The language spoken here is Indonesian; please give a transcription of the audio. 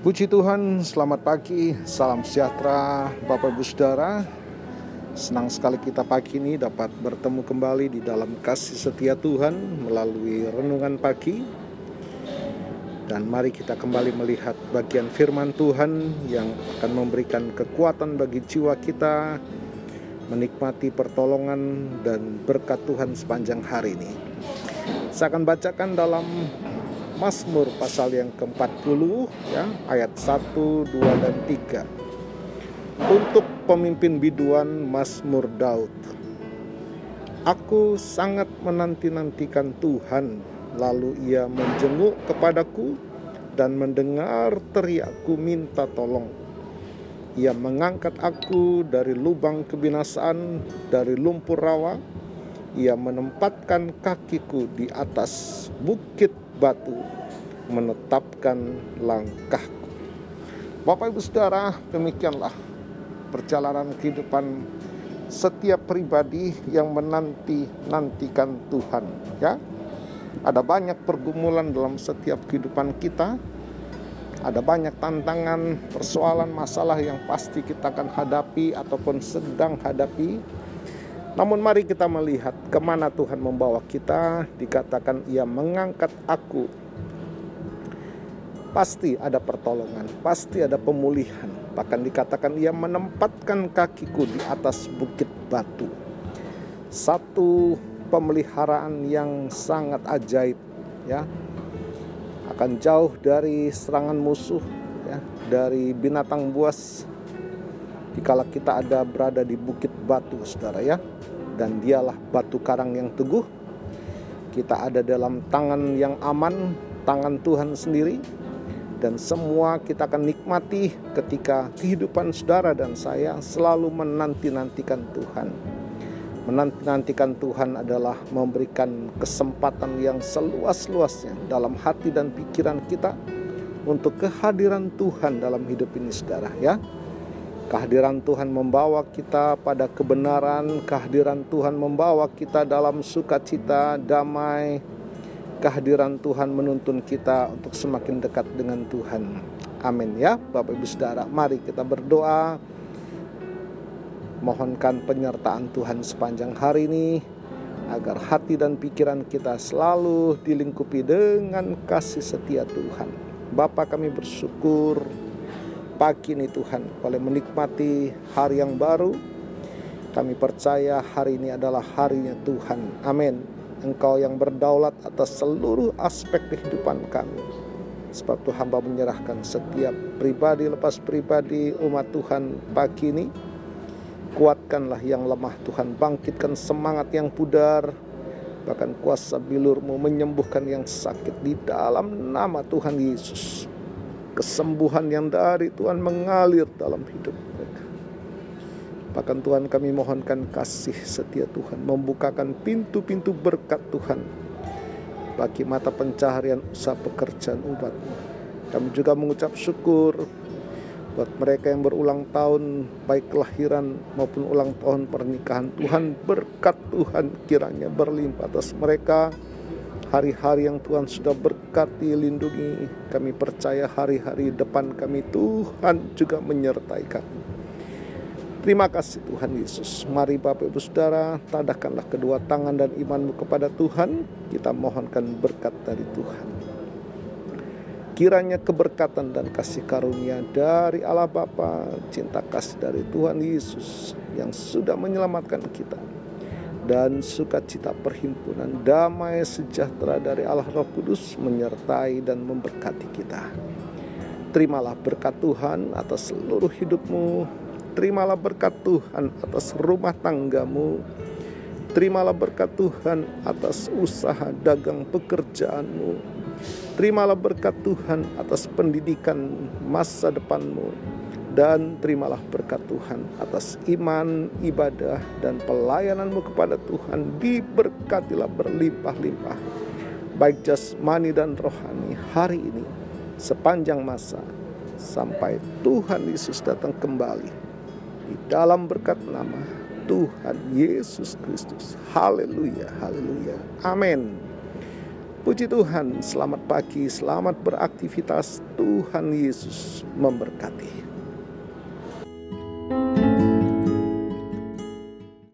Puji Tuhan, selamat pagi, salam sejahtera Bapak Ibu Saudara. Senang sekali kita pagi ini dapat bertemu kembali di dalam kasih setia Tuhan melalui renungan pagi. Dan mari kita kembali melihat bagian firman Tuhan yang akan memberikan kekuatan bagi jiwa kita menikmati pertolongan dan berkat Tuhan sepanjang hari ini. Saya akan bacakan dalam Mazmur pasal yang ke-40 ya, ayat 1, 2 dan 3. Untuk pemimpin biduan Mazmur Daud. Aku sangat menanti-nantikan Tuhan, lalu ia menjenguk kepadaku dan mendengar teriakku minta tolong. Ia mengangkat aku dari lubang kebinasaan, dari lumpur rawa. Ia menempatkan kakiku di atas bukit batu menetapkan langkahku. Bapak Ibu Saudara, demikianlah perjalanan kehidupan setiap pribadi yang menanti-nantikan Tuhan, ya. Ada banyak pergumulan dalam setiap kehidupan kita. Ada banyak tantangan, persoalan, masalah yang pasti kita akan hadapi ataupun sedang hadapi namun mari kita melihat ke mana Tuhan membawa kita. Dikatakan ia mengangkat aku. Pasti ada pertolongan, pasti ada pemulihan. Bahkan dikatakan ia menempatkan kakiku di atas bukit batu. Satu pemeliharaan yang sangat ajaib ya. Akan jauh dari serangan musuh ya, dari binatang buas dikala kita ada berada di bukit batu saudara ya dan dialah batu karang yang teguh. Kita ada dalam tangan yang aman tangan Tuhan sendiri. Dan semua kita akan nikmati ketika kehidupan saudara dan saya selalu menanti-nantikan Tuhan. Menanti-nantikan Tuhan adalah memberikan kesempatan yang seluas-luasnya dalam hati dan pikiran kita untuk kehadiran Tuhan dalam hidup ini saudara ya Kehadiran Tuhan membawa kita pada kebenaran, kehadiran Tuhan membawa kita dalam sukacita, damai. Kehadiran Tuhan menuntun kita untuk semakin dekat dengan Tuhan. Amin ya, Bapak Ibu Saudara. Mari kita berdoa. Mohonkan penyertaan Tuhan sepanjang hari ini agar hati dan pikiran kita selalu dilingkupi dengan kasih setia Tuhan. Bapak kami bersyukur pagi ini Tuhan boleh menikmati hari yang baru. Kami percaya hari ini adalah harinya Tuhan. Amin. Engkau yang berdaulat atas seluruh aspek kehidupan kami. Sebab Tuhan hamba menyerahkan setiap pribadi lepas pribadi umat Tuhan pagi ini. Kuatkanlah yang lemah Tuhan, bangkitkan semangat yang pudar, bahkan kuasa bilurmu menyembuhkan yang sakit di dalam nama Tuhan Yesus kesembuhan yang dari Tuhan mengalir dalam hidup mereka. Bahkan Tuhan kami mohonkan kasih setia Tuhan, membukakan pintu-pintu berkat Tuhan bagi mata pencaharian usaha pekerjaan umatmu. Kami juga mengucap syukur buat mereka yang berulang tahun baik kelahiran maupun ulang tahun pernikahan Tuhan berkat Tuhan kiranya berlimpah atas mereka hari-hari yang Tuhan sudah berkati lindungi kami percaya hari-hari depan kami Tuhan juga menyertai kami Terima kasih Tuhan Yesus. Mari Bapak Ibu Saudara, tadahkanlah kedua tangan dan imanmu kepada Tuhan. Kita mohonkan berkat dari Tuhan. Kiranya keberkatan dan kasih karunia dari Allah Bapa, cinta kasih dari Tuhan Yesus yang sudah menyelamatkan kita dan sukacita perhimpunan damai sejahtera dari Allah Roh Kudus menyertai dan memberkati kita. Terimalah berkat Tuhan atas seluruh hidupmu. Terimalah berkat Tuhan atas rumah tanggamu. Terimalah berkat Tuhan atas usaha dagang pekerjaanmu. Terimalah berkat Tuhan atas pendidikan masa depanmu dan terimalah berkat Tuhan atas iman, ibadah, dan pelayananmu kepada Tuhan. Diberkatilah berlimpah-limpah, baik jasmani dan rohani hari ini, sepanjang masa, sampai Tuhan Yesus datang kembali. Di dalam berkat nama Tuhan Yesus Kristus. Haleluya, haleluya. Amin. Puji Tuhan, selamat pagi, selamat beraktivitas. Tuhan Yesus memberkati.